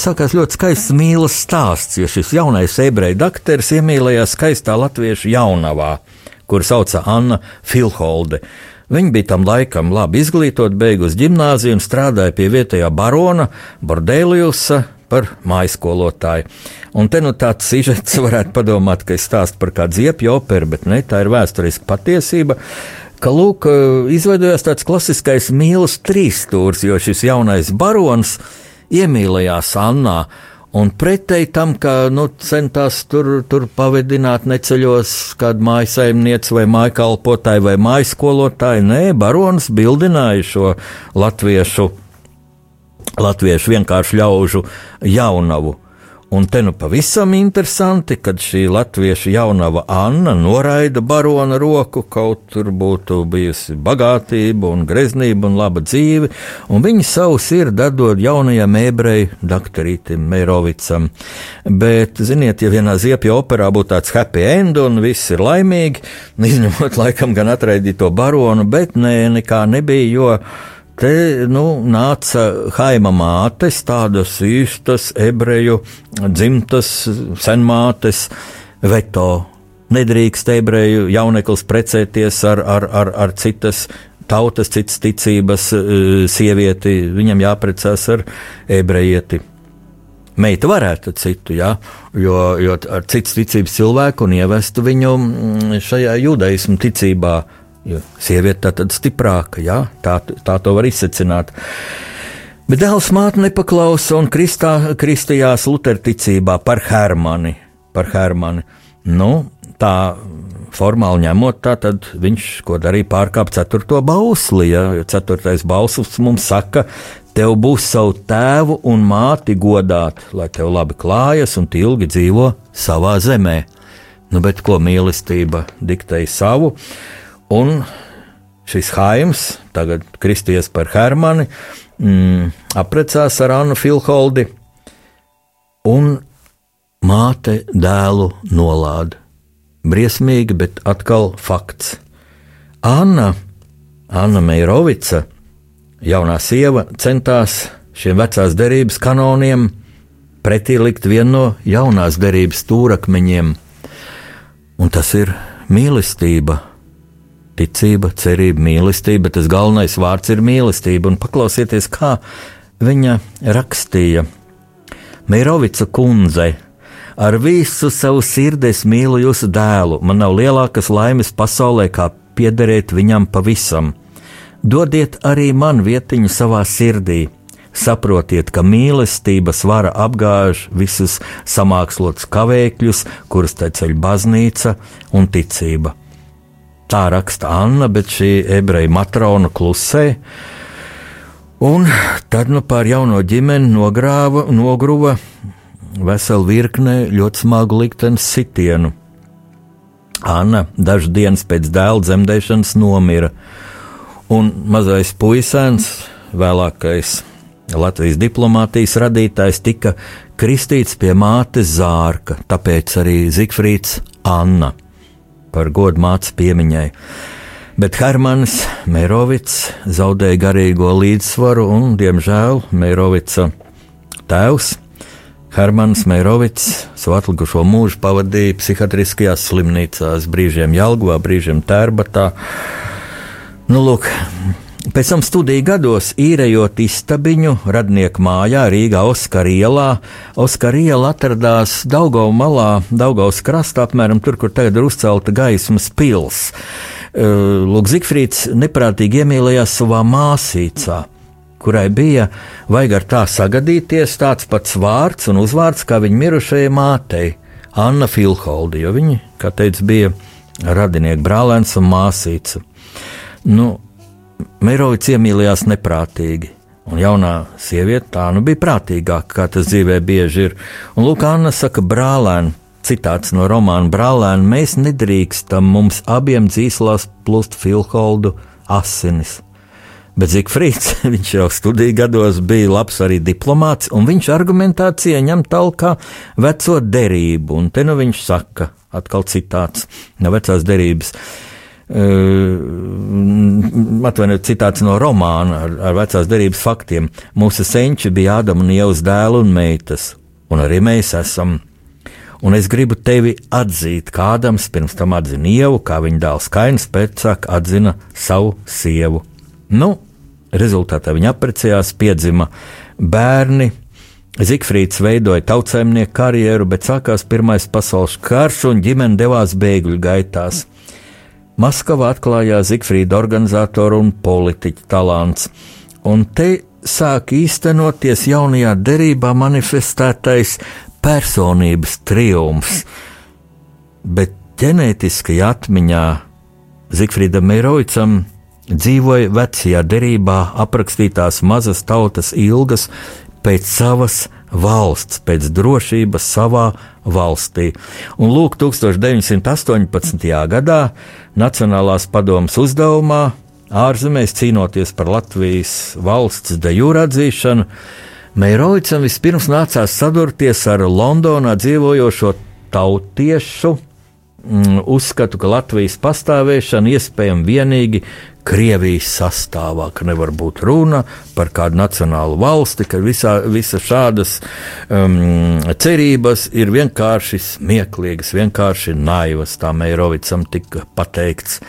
sākās ļoti skaists mīlas stāsts, jo šis jaunais ebreju dakteris iemīlējās skaistā latviešu jaunavā, kuru sauca Anna Filholde. Viņa bija tam laikam labi izglītot, beigusi gimnāziju un strādāja pie vietējā barona Bordēliusa par mājskolotāju. Un te nu tāds sižets varētu padomāt, ka es stāstu par kādu ziepju operu, bet ne, tā ir vēsturiska patiesība. Ka, lūk, izveidojās tāds klasiskais mīlestības trīsstūris, jo šis jaunais barons iemīlējās Annā, Un pretēji tam, ka nu, centās tur, tur pavedināt neceļos kādu mājasaimnieci vai mājkalpotāju vai mājskolotāju, nē, barons bildināja šo latviešu, latviešu vienkārši ļaužu jaunavu. Un te nu pavisam interesanti, kad šī latviešu jaunava Anna noraida barona roku, kaut tur būtu bijusi bagātība un greznība un laba dzīve, un viņa savu sirdi dod jaunajam ebreju doktorītam Meirovicam. Bet, ziniet, ja vienā ziepja operā būtu tāds happy end un viss ir laimīgi, izņemot laikam gan atraidīto baronu, bet nē, nekā nebija, jo Te nu, nāca haima mātes, tādas īstas ebreju dzimtas senmātes, veto. Nedrīkst ebreju jauneklis precēties ar, ar, ar, ar citas tautas, citas ticības e, sievieti. Viņam jāprecās ar ebrejieti. Meita varētu citu, ja, jo, jo ar citas ticības cilvēku un ievestu viņu mm, šajā judaismu ticībā Jo sieviete tā tad stiprāka, jā, tā, tā to var izsecināt. Bet dēls māte nepaklausa un kristā, kristījās Luterticībā par Hermani. Par Hermani. Nu, tā formāli ņemot, tā tad viņš ko darīja pārkāpt ceturto bausli. Ja? Ceturtais bauslis mums saka, tev būs savu tēvu un māti godāt, lai tev labi klājas un ilgi dzīvo savā zemē. Nu, bet ko mīlestība diktēja savu? Un šis Haims, tagad kristies par Hermani, mm, apprecās ar Annu Filholdi, un māte dēlu nolāda. Briesmīgi, bet atkal fakts. Anna, Anna Meirovica, jaunā sieva, centās šiem vecās derības kanoniem pretī likt vienu no jaunās derības stūrakmeņiem, un tas ir mīlestība ticība, cerība, mīlestība, bet tas galvenais vārds ir mīlestība. Un paklausieties, kā viņa rakstīja Meirovica kundze. Ar visu savu sirdi es mīlu jūsu dēlu. Man nav lielākas laimes pasaulē, kā piederēt viņam pavisam. Dodiet arī man vietiņu savā sirdī. Saprotiet, ka mīlestības vara apgāž visus samākslotus kavēkļus, kurus te ceļ baznīca un ticība. Tā raksta Anna, bet šī ebreja matrona klusē. Un tad nu pār jauno ģimeni nogrāva, nogruva veselu virkne ļoti smagu liktenes sitienu. Anna dažas dienas pēc dēla dzemdēšanas nomira, un mazais puisēns, vēlākais Latvijas diplomātijas radītājs, tika kristīts pie mātes Zārka, tāpēc arī Zikfrīds Anna par godu mātes piemiņai. Bet Hermans Mērovics zaudēja garīgo līdzsvaru, un, diemžēl, Mērovica tēvs Hermans Mērovics savu atlikušo mūžu pavadīja psihiatriskajās slimnīcās, brīžiem Jālgavā, brīžiem Tērbatā. Nu, lūk, Pēc tam studiju gados īrējot istabiņu radnieku mājā Rīgā Oskara ielā. Oskara iela atradās Daugau malā, Daugaus krastā, apmēram tur, kur tagad ir uzcelta gaismas pils. Lūk, Zikfrīds neprātīgi iemīlējās savā māsīcā, kurai bija vajag ar tā sagadīties tāds pats vārds un uzvārds kā viņa mirušajai mātei, Anna Filholda, jo viņi, kā teica, bija radinieki brālēns un māsīca. Nu, Mērovics iemīlējās neprātīgi. Un jaunā sieviete tā nu bija prātīgāka, kā tas dzīvē bieži ir. Un Lūk, Anna saka, brālēn, citāts no romāna brālēn, mēs nedrīkstam mums abiem dzīslās plust Filholdu asinis. Bet Zikfrīds, viņš jau studiju gados bija labs arī diplomāts, un viņš argumentācijā ņem talkā veco derību, un te nu viņš saka, atkal citāts no vecās derības. Atvainojiet, citāts no romāna ar, ar vecās derības faktiem. Mūsu senči bija Ādama un Ievas dēlu un meitas, un arī mēs esam. Un es gribu tevi atzīt, kā Ādams pirms tam atzina Ievu, kā viņa dēls Kains pēcāk atzina savu sievu. Nu, rezultātā viņi apprecējās, piedzima bērni. Zikfrīds veidoja tautsēmnieku karjeru, bet sākās Pirmais pasaules karš un ģimene devās bēgļu gaitās. Maskavā atklājās Zikfrīda organizatoru un politiķa talants, un te sāk īstenoties jaunajā derībā manifestētais personības triumfs. Bet ģenētiskajā atmiņā Zikfrīdam Meirovicam dzīvoja vecajā derībā aprakstītās mazas tautas ilgas pēc savas valsts, pēc drošības savā valstī. Un lūk, 1918. gadā Nacionālās padomas uzdevumā ārzemēs cīnoties par Latvijas valsts de jūra atzīšanu, Meirovicam vispirms nācās sadurties ar Londonā dzīvojošo tautiešu uzskatu, ka Latvijas pastāvēšana iespējama vienīgi Krievijas sastāvā, ka nevar būt runa par kādu nacionālu valsti, ka visā, visa šādas um, cerības ir vienkārši smieklīgas, vienkārši naivas. Tā Meirovicam tika pateikts.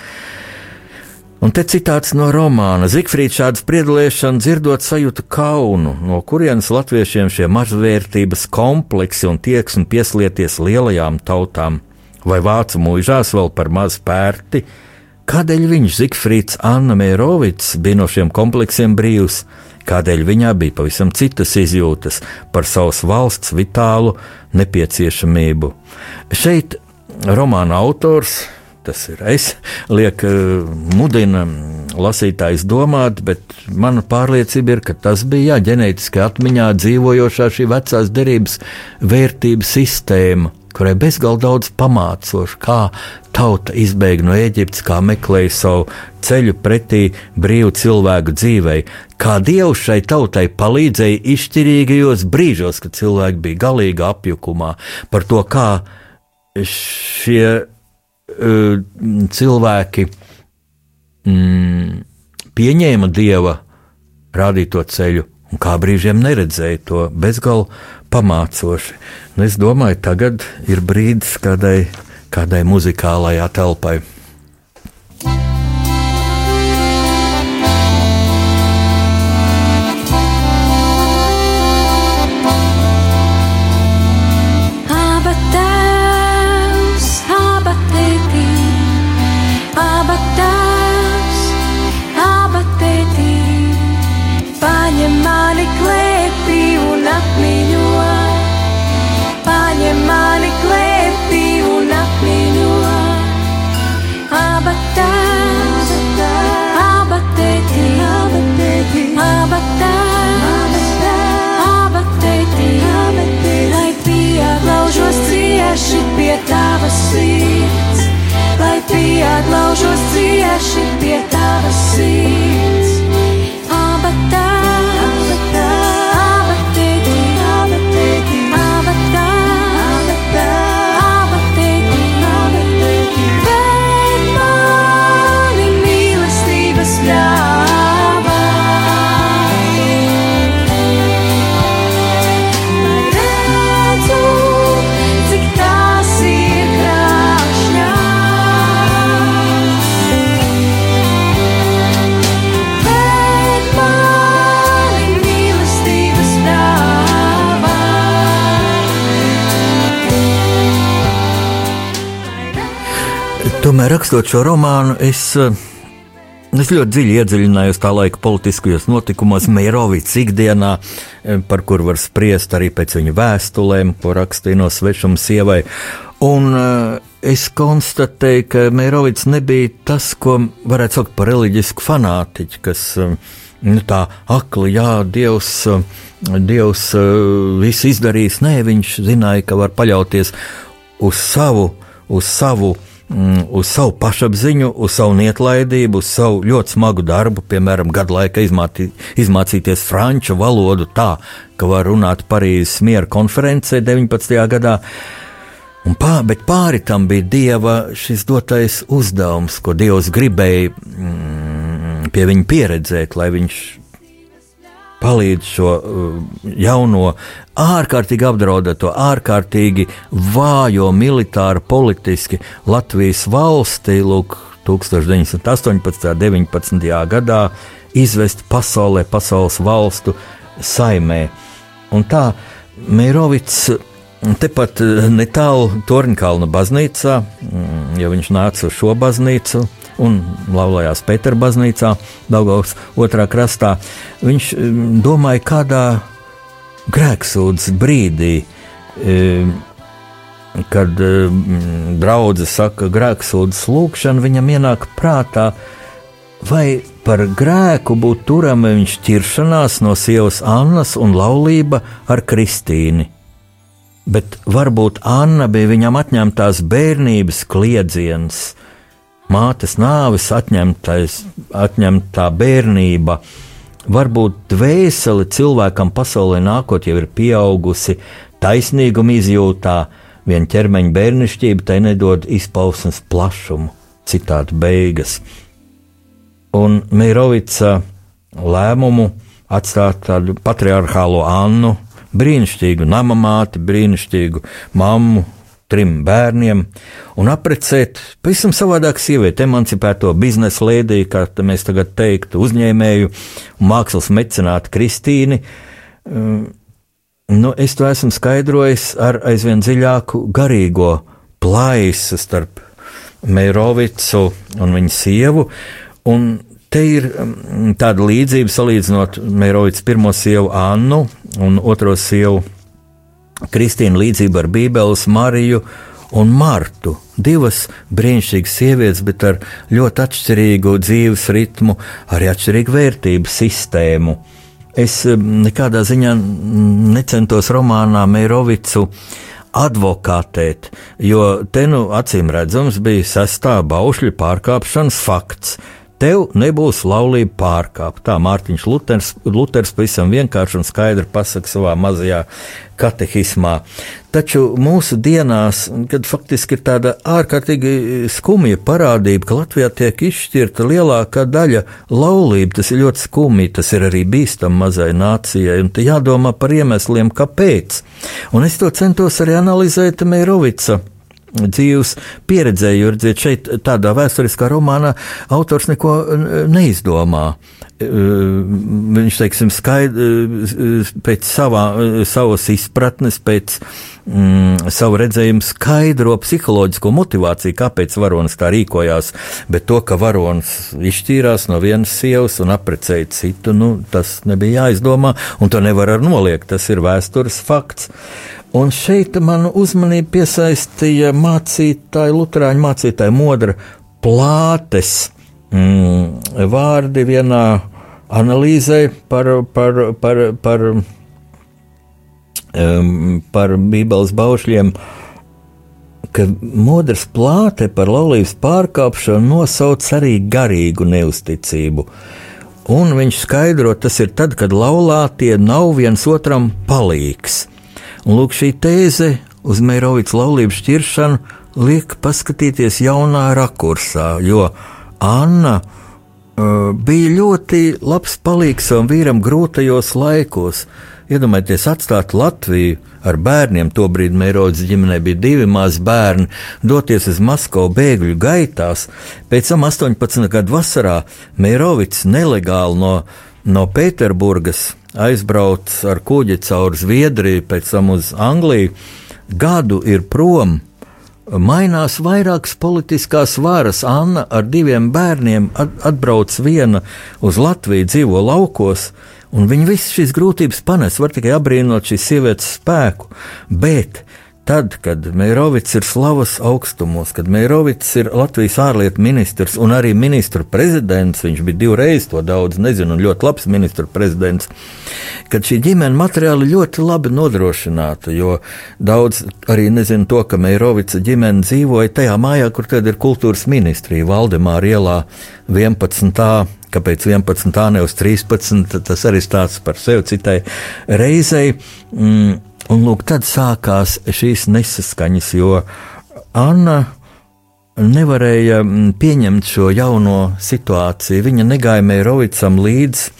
Un te citāts no romāna. Zikfrīds šādu spriedlēšanu dzirdot sajūta kaunu, no kurienes latviešiem šie mazvērtības kompleksi un tieksmi pieslieties lielajām tautām, vai vācu mūžās vēl par maz pērti, Kādēļ viņš, Zikfrīds Anna Mērovics, bija no šiem kompleksiem brīvs? Kādēļ viņā bija pavisam citas izjūtas par savas valsts vitālu nepieciešamību? Šeit romāna autors, tas ir es, liek eh, mudina lasītājs domāt, bet mana pārliecība ir, ka tas bija jā, ģenētiski atmiņā dzīvojošā šī vecās derības vērtības sistēma kurai bezgalīgi daudz pamācošu, kā tauta izbēga no Eģiptes, kā meklēja savu ceļu pretī brīvu cilvēku dzīvei, kā Dievs šai tautai palīdzēja izšķirīgajos brīžos, kad cilvēki bija galīgi apjukumā, par to, kā šie uh, cilvēki mm, pieņēma Dieva rādīto ceļu un kā brīžiem neredzēja to bezgalu pamācoši. Es domāju, tagad ir brīdis kādai, kādai muzikālai telpai. Rakstot šo romānu, es, eh, es ļoti dziļi iedziļinājos tā laika politiskajos notikumos, Meirovīts ikdienā, eh, par kur var spriest arī pēc viņa vēstulēm, ko rakstīja no svešuma sievai. Un uh, es konstatēju, ka Meirovīts nebija tas, ko varētu saukt par reliģisku fanātiķu, kas uh, nu, tā akli, jā, Dievs, uh, Dievs uh, visu izdarīs. Nē, viņš zināja, ka var paļauties uz savu, uz savu mm, uz savu pašapziņu, uz savu neatlaidību, uz savu ļoti smagu darbu, piemēram, gadu laikā izmāti, izmācīties franču valodu tā, ka var runāt Parīzes miera konferencē 19. gadā. Un pā, bet pāri tam bija Dieva šis dotais uzdevums, ko Dievs gribēja mm, pie viņa pieredzēt, lai viņš palīdz šo uh, jauno, ārkārtīgi apdraudēto, ārkārtīgi vājo militāru, politiski Latvijas valsti, lūk, 1918. un 19. gadā izvest pasaulē, pasaules valstu saimē. Un tā Meirovits tepat uh, netālu Torņkalna baznīcā, mm, ja viņš nāca uz šo baznīcu, un laulājās Pētera baznīcā, Daugavas otrā krastā. Viņš mm, domāja, kādā grēksūdzes brīdī, mm, kad mm, draudzene saka grēksūdzes lūgšana, viņam ienāk prātā, vai par grēku būtu turama viņš ķiršanās no sievas Annas un laulība ar Kristīni. Bet varbūt Anna bija viņam atņemtās bērnības kliedziens, mātes nāves atņemtais, atņemtā bērnība. Varbūt dvēseli cilvēkam pasaulē nākot jau ir pieaugusi, taisnīguma izjūtā, vien ķermeņa bērnišķība tai nedod izpausmes plašumu, citādi beigas. Un Meirovica lēmumu atstāt tādu patriarchālo Annu, brīnišķīgu namamāti, brīnišķīgu mammu, trim bērniem un apprecēt pavisam savādāku sievieti, emancipēto biznesa lēdiju, kā mēs tagad teiktu, uzņēmēju un mākslas mecenātu Kristīni. Nu, es to esmu skaidrojis ar aizvien dziļāku garīgo plaisu starp Meirovicu un viņa sievu. Un te ir tāda līdzība salīdzinot Meirovicu pirmo sievu Annu un otro sievu Kristīna līdzība ar Bībeles Mariju un Martu. Divas brīnišķīgas sievietes, bet ar ļoti atšķirīgu dzīves ritmu, arī atšķirīgu vērtību sistēmu. Es nekādā ziņā necentos romānā Meirovicu advokātēt, jo te nu acīm redzams bija sestā baušļu pārkāpšanas fakts. Tev nebūs laulība pārkāpta. Tā Mārtiņš Luters, Luters pavisam vienkārši un skaidri pasaka savā mazajā katehismā. Taču mūsu dienās, kad faktiski ir tāda ārkārtīgi skumja parādība, ka Latvijā tiek izšķirta lielākā daļa laulību, tas ir ļoti skumji, tas ir arī bīstami mazai nācijai, un jādomā par iemesliem, kāpēc. Un es to centos arī analizēt Meirovica dzīves pieredzē, jo redziet, šeit tādā vēsturiskā romānā autors neko neizdomā. Viņš, teiksim, skaidr, pēc savā, savas izpratnes, pēc mm, savu redzējumu skaidro psiholoģisko motivāciju, kāpēc varonis tā rīkojās, bet to, ka varonis izšķīrās no vienas sievas un apprecēja citu, nu, tas nebija jāizdomā, un to nevar ar noliegt, tas ir vēstures fakts. Un šeit man uzmanību piesaistīja mācītāja, Lutāņu mācītāja Modra plātes mm, vārdi vienā analīzē par, par, par, par, um, par Bībeles baušļiem. ka modrs plāte par laulības pārkāpšanu nosauc arī garīgu neusticību. Un viņš skaidro, tas ir tad, kad laulātie nav viens otram palīgs. Un lūk, šī tēze uz Meirovics laulības šķiršanu liek paskatīties jaunā rakursā, jo Anna uh, bija ļoti labs palīgs savam vīram grūtajos laikos. Iedomājieties, atstāt Latviju ar bērniem, tobrīd Meirodas ģimenē bija divi mazi bērni, doties uz Maskavu bēgļu gaitās. Pēc tam 18 gadu vasarā Meirovics nelegāli no, no Pēterburgas aizbrauc ar kuģi caur Zviedriju, pēc tam uz Angliju. Gadu ir prom, mainās vairākas politiskās varas. Anna ar diviem bērniem at- atbrauc viena uz Latviju, dzīvo laukos, un viņa visas šīs grūtības panes. Var tikai apbrīnot šīs sievietes spēku. Bet tad, kad Meirovits ir slavas augstumos, kad Meirovits ir Latvijas ārlietu ministrs un arī ministru prezidents, viņš bija divreiz to daudz nezinu, un ļoti labs ministru prezidents, kad šī ģimene materiāli ļoti labi nodrošināta, jo daudz arī nezinu to, ka Meirovica ģimene dzīvoja tajā mājā, kur tad ir kultūras ministrija Valdemāra ielā 11. Kāpēc 11. nevis 13. Tas arī stāsts par sevi citai reizei. Mm, un lūk, tad sākās šīs nesaskaņas, jo Anna nevarēja mm, pieņemt šo jauno situāciju. Viņa negāja Meirovicam līdzi.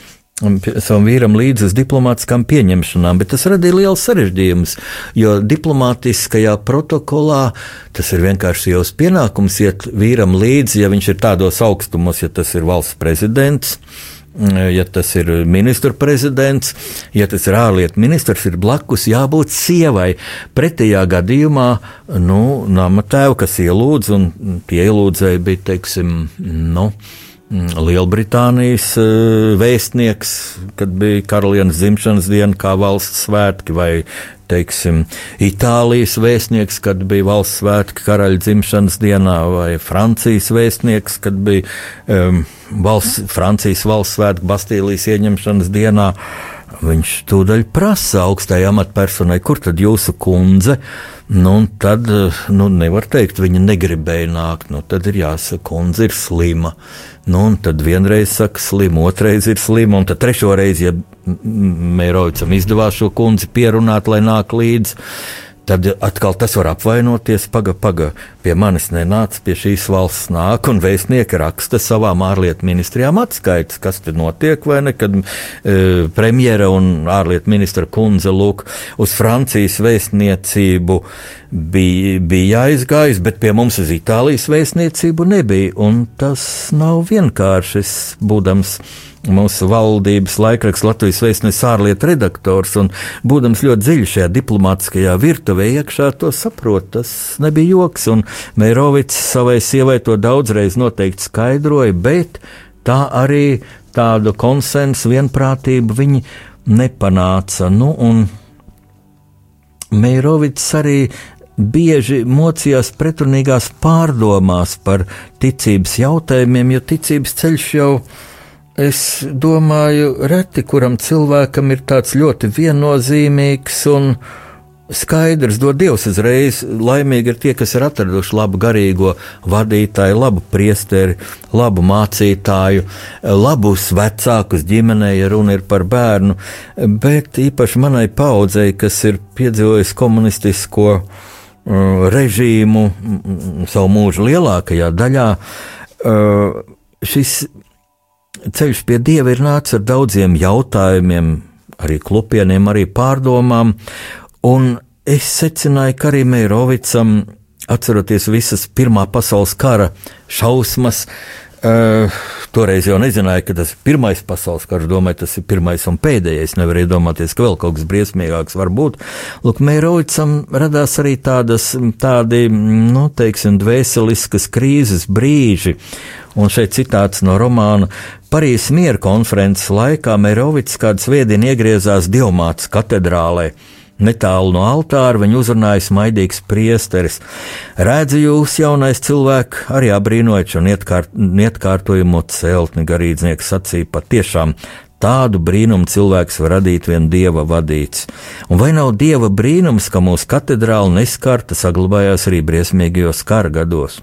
pie- Savam vīram līdzi uz diplomātiskām pieņemšanām, bet tas radīja liels sarežģījumus. Jo diplomātiskajā protokolā tas ir vienkārši jau pienākums iet vīram līdzi, ja viņš ir tādos augstumos, ja tas ir valsts prezidents. Ja tas ir ministra prezidents, ja tas ir ārlietu ministrs, ir blakus jābūt sievai. Pretējā gadījumā, nu, nama tēva, kas ielūdz, un tie ielūdzēji bija, teiksim, nu, Lielbritānijas eh, vēstnieks, kad bija karalienes dzimšanas diena, kā valsts svētki, vai teiksim, Itālijas vēstnieks, kad bija valsts svētki karaļa dzimšanas dienā, vai Francijas vēstnieks, kad bija um, valsts, Francijas valsts svētki Bastīlijas ieņemšanas dienā. Viņš tūdaļ prasa augstajai amatpersonai, kur tad jūsu kundze? Nu, tad, nu, nevar teikt, viņa negribēja nākt. Nu, tad ir jāsaka, kundze ir slima. Nu, tad vienreiz saka, slima, otrreiz ir slima, un tad trešo reizi, ja Mērovicam izdevās šo kundzi pierunāt, lai nāk līdzi. Tad atkal tas var apvainoties. Paga, paga, pie manis nenāca, pie šīs valsts nāk, un vēstnieki raksta savām ārlietu ministrijām atskaites, kas tur notiek, vai ne, kad e, premjera un ārlietu ministra kundze lūk uz Francijas vēstniecību bija, bija aizgājis, bet pie mums uz Itālijas vēstniecību nebija, tas nav vienkārši, es būdams mūsu valdības laikraksta Latvijas vēstures ārlietu redaktors, un būdams ļoti dziļi šajā diplomātiskajā virtuvē, iekšā to saprot. Tas nebija joks, un Meirovits savai sievai to daudzreiz noteikti skaidroja, bet tā arī tādu konsensu, vienprātību viņi nepanāca. Nu, un Meirovits arī bieži mocījās pretrunīgās pārdomās par ticības jautājumiem, jo ticības ceļš jau Es domāju, reti kuram cilvēkam ir tāds ļoti viennozīmīgs un skaidrs, dod Dievs uzreiz. Laimīgi ir tie, kas ir atraduši labu garīgo vadītāju, labu priesteri, labu mācītāju, labus vecākus ģimenē, ja runa ir par bērnu. Bet īpaši manai paudzei, kas ir piedzīvojusi komunistisko režīmu mm, savu mūžu lielākajā daļā, uh, šis ceļš pie dieva ir nācis ar daudziem jautājumiem, arī klupieniem, arī pārdomām. Un es secināju, ka arī Meirovicam, atceroties visas Pirmā pasaules kara šausmas, Uh, toreiz jau nezināju, ka tas ir pirmais pasaules karš. Domāju, tas ir pirmais un pēdējais. Nevarēju domāties, ka vēl kaut kas briesmīgāks var būt. Lūk, Mēroicam radās arī tādas, tādi, nu, teiksim, dvēseliskas krīzes brīži. Un šeit citāts no romāna Parīzes miera konferences laikā Mērovics kādu svētdienu iegriezās Dievmātas katedrālē. Netālu no altāra viņa uzrunāja smaidīgs priesteris. Redzu jūs, jaunais cilvēks, arī apbrīnojot šo neatkārt, neatkārtojumu celtni, garīdznieks sacīja patiešām. Tādu brīnumu cilvēks var radīt vien dieva vadīts. Un vai nav dieva brīnums, ka mūsu katedrāla neskarta saglabājās arī briesmīgajos kara gados?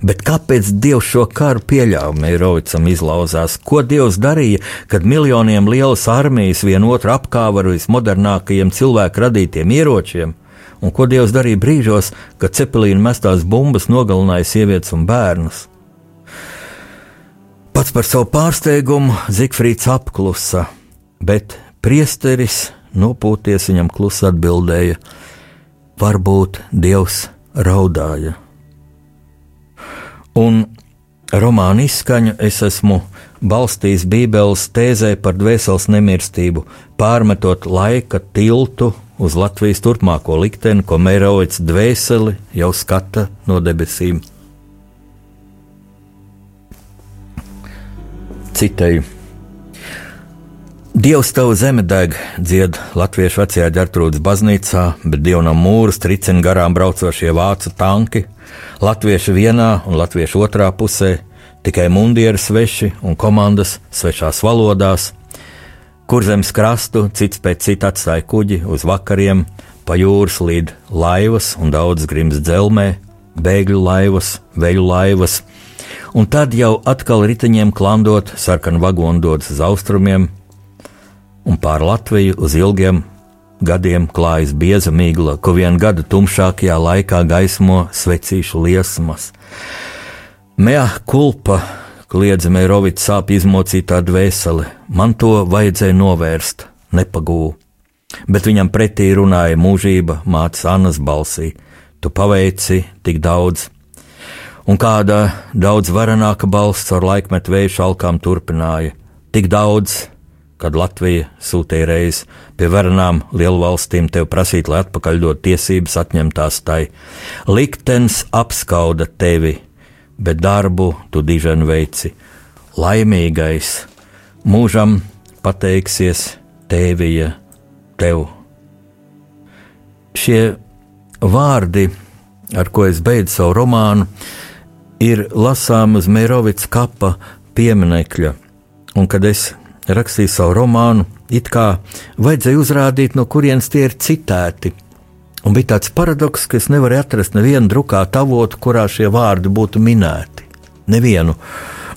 Bet kāpēc Dievs šo karu pieļāva? Meirovicam izlauzās. Ko Dievs darīja, kad miljoniem lielas armijas vienotru apkāva ar vismodernākajiem cilvēku radītiem ieročiem? Un ko Dievs darīja brīžos, kad cepelīna mestās bumbas nogalināja sievietes un bērnus? Pats par savu pārsteigumu Zikfrīds apklusa, bet priesteris nopūties viņam klusi atbildēja: Varbūt Dievs raudāja. Un romāna izskaņu es esmu balstījis Bībeles tēzē par dvēseles nemirstību, pārmetot laika tiltu uz Latvijas turpmāko likteni, ko Meirovics dvēseli jau skata no debesīm. Citēju. Dievs tavu zeme deg, dzied latviešu vecajā ģērtrūdas baznīcā, bet dievnam mūrus tricina garām braucošie vācu tanki, latvieši vienā un latviešu otrā pusē, tikai mundieri sveši un komandas svešās valodās, kur zemes krastu cits pēc cita atstāja kuģi uz vakariem, pa jūras līd laivas un daudz grims dzelmē, bēgļu laivas, veļu laivas, un tad jau atkal riteņiem klandot sarkanu vagonu dodas uz austrumiem, un pār Latviju uz ilgiem gadiem klājas bieza migla, ko vien gada tumšākajā laikā gaismo svecīšu liesmas. Mea kulpa, kliedza Mērovics sāp izmocītā dvēsele, man to vajadzēja novērst, nepagū. Bet viņam pretī runāja mūžība mātes Annas balsī: Tu paveici tik daudz! Un kāda daudz varenāka balss ar laikmetu vēju šalkām turpināja: Tik daudz, kad Latvija sūtīja reizi pie varenām lielu valstīm tev prasīt, lai atpakaļ dot tiesības atņemtās tai. Liktenis apskauda tevi, bet darbu tu dižen veici. Laimīgais mūžam pateiksies tēvija tev. Šie vārdi, ar ko es beidzu savu romānu, ir lasāmi uz Mērovica kapa pieminekļa. Un kad es rakstīju savu romānu, it kā vajadzēja uzrādīt, no kurienes tie ir citēti. Un bija tāds paradoks, ka es nevaru atrast nevienu drukātu avotu, kurā šie vārdi būtu minēti. Nevienu.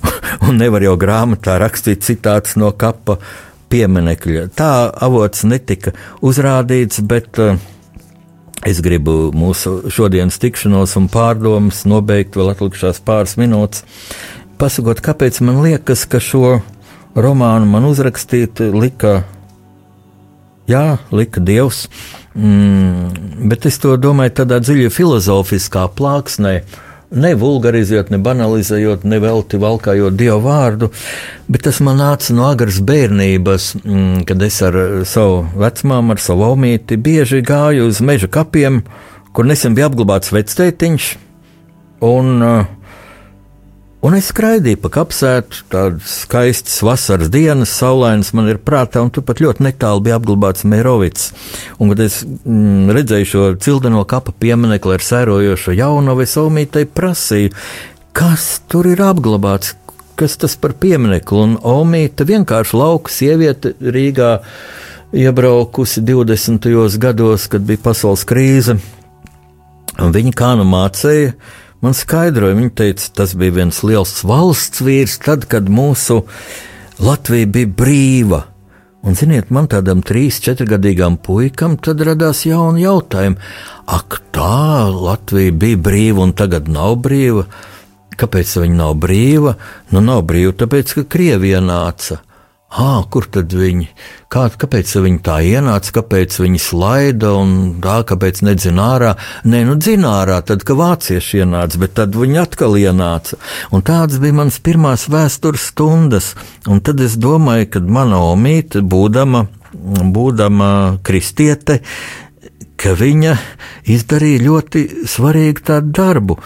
Un nevar jau grāmatā rakstīt citāts no kapa pieminekļa. Tā avots netika uzrādīts, bet uh, es gribu mūsu šodienas tikšanos un pārdomas nobeigt vēl atlikušās pāris minūtes, pasakot, kāpēc man liekas, ka šo romānu man uzrakstīt lika, jā, lika Dievs, mm, bet es to domāju tādā dziļi filozofiskā plāksnē, ne vulgarizējot, ne banalizējot, ne velti valkājot dievu vārdu, bet tas man nāca no agras bērnības, mm, kad es ar savu vecmāmu, ar savu omīti bieži gāju uz meža kapiem, kur nesen bija apglabāts vectētiņš, un uh, Un es skraidīju pa kapsētu, tādas skaistas vasaras dienas, saulainas man ir prātā, un turpat ļoti netālu bija apglabāts Mērovics. Un, kad es mm, redzēju šo cildeno kapa pieminiektu ar sērojošo jaunavu, es omītei prasīju, kas tur ir apglabāts, kas tas par pieminiektu. Un omīte vienkārši lauka sieviete Rīgā iebraukusi 20. gados, kad bija pasaules krīze. Viņa kā nu mācīja, man skaidroja, viņa teica, tas bija viens liels valsts vīrs, tad, kad mūsu Latvija bija brīva. Un, ziniet, man tādam trīs, četrgadīgam puikam tad radās jauni jautājumi. Ak, tā Latvija bija brīva un tagad nav brīva. Kāpēc viņa nav brīva? Nu, nav brīva, tāpēc, ka Krievija nāca. Ah, kur tad viņi? Kā, kāpēc viņi tā ienāca, kāpēc viņi slaida un tā, kāpēc nedzina ārā? Nē, nu dzina ārā, tad, kad vācieši ienāca, bet tad viņi atkal ienāca. Un tādas bija manas pirmās vēstures stundas. Un tad es domāju, ka mana omīte, būdama, būdama kristiete, ka viņa izdarīja ļoti svarīgu tādu darbu.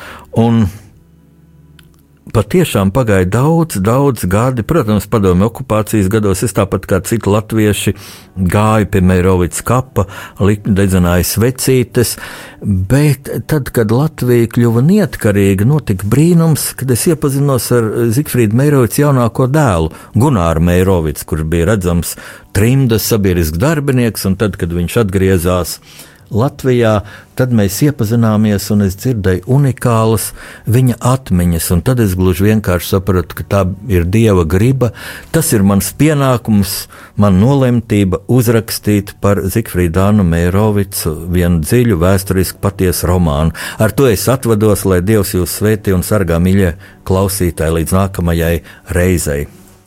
Un patiešām pagāja daudz, daudz gadi. Protams, padomju okupācijas gados es tāpat kā citi latvieši gāju pie Meirovicas kapa, dedzināju svecītes, bet tad, kad Latvija kļuva neatkarīga, notika brīnums, kad es iepazinos ar Zikfrīdu Meirovicu jaunāko dēlu, Gunāru Meirovicu, kurš bija redzams trimdas sabiedrisks darbinieks, un tad, kad viņš atgriezās Latvijā, tad mēs iepazināmies, un es dzirdēju unikālas viņa atmiņas, un tad es gluži vienkārši sapratu, ka tā ir dieva griba. Tas ir mans pienākums, man nolemtība uzrakstīt par Zikfrīdānu Mērovicu vienu dziļu, vēsturisku patiesu romānu. Ar to es atvados, lai Dievs jūs svētī un sargā, mīļie klausītāji, līdz nākamajai reizei.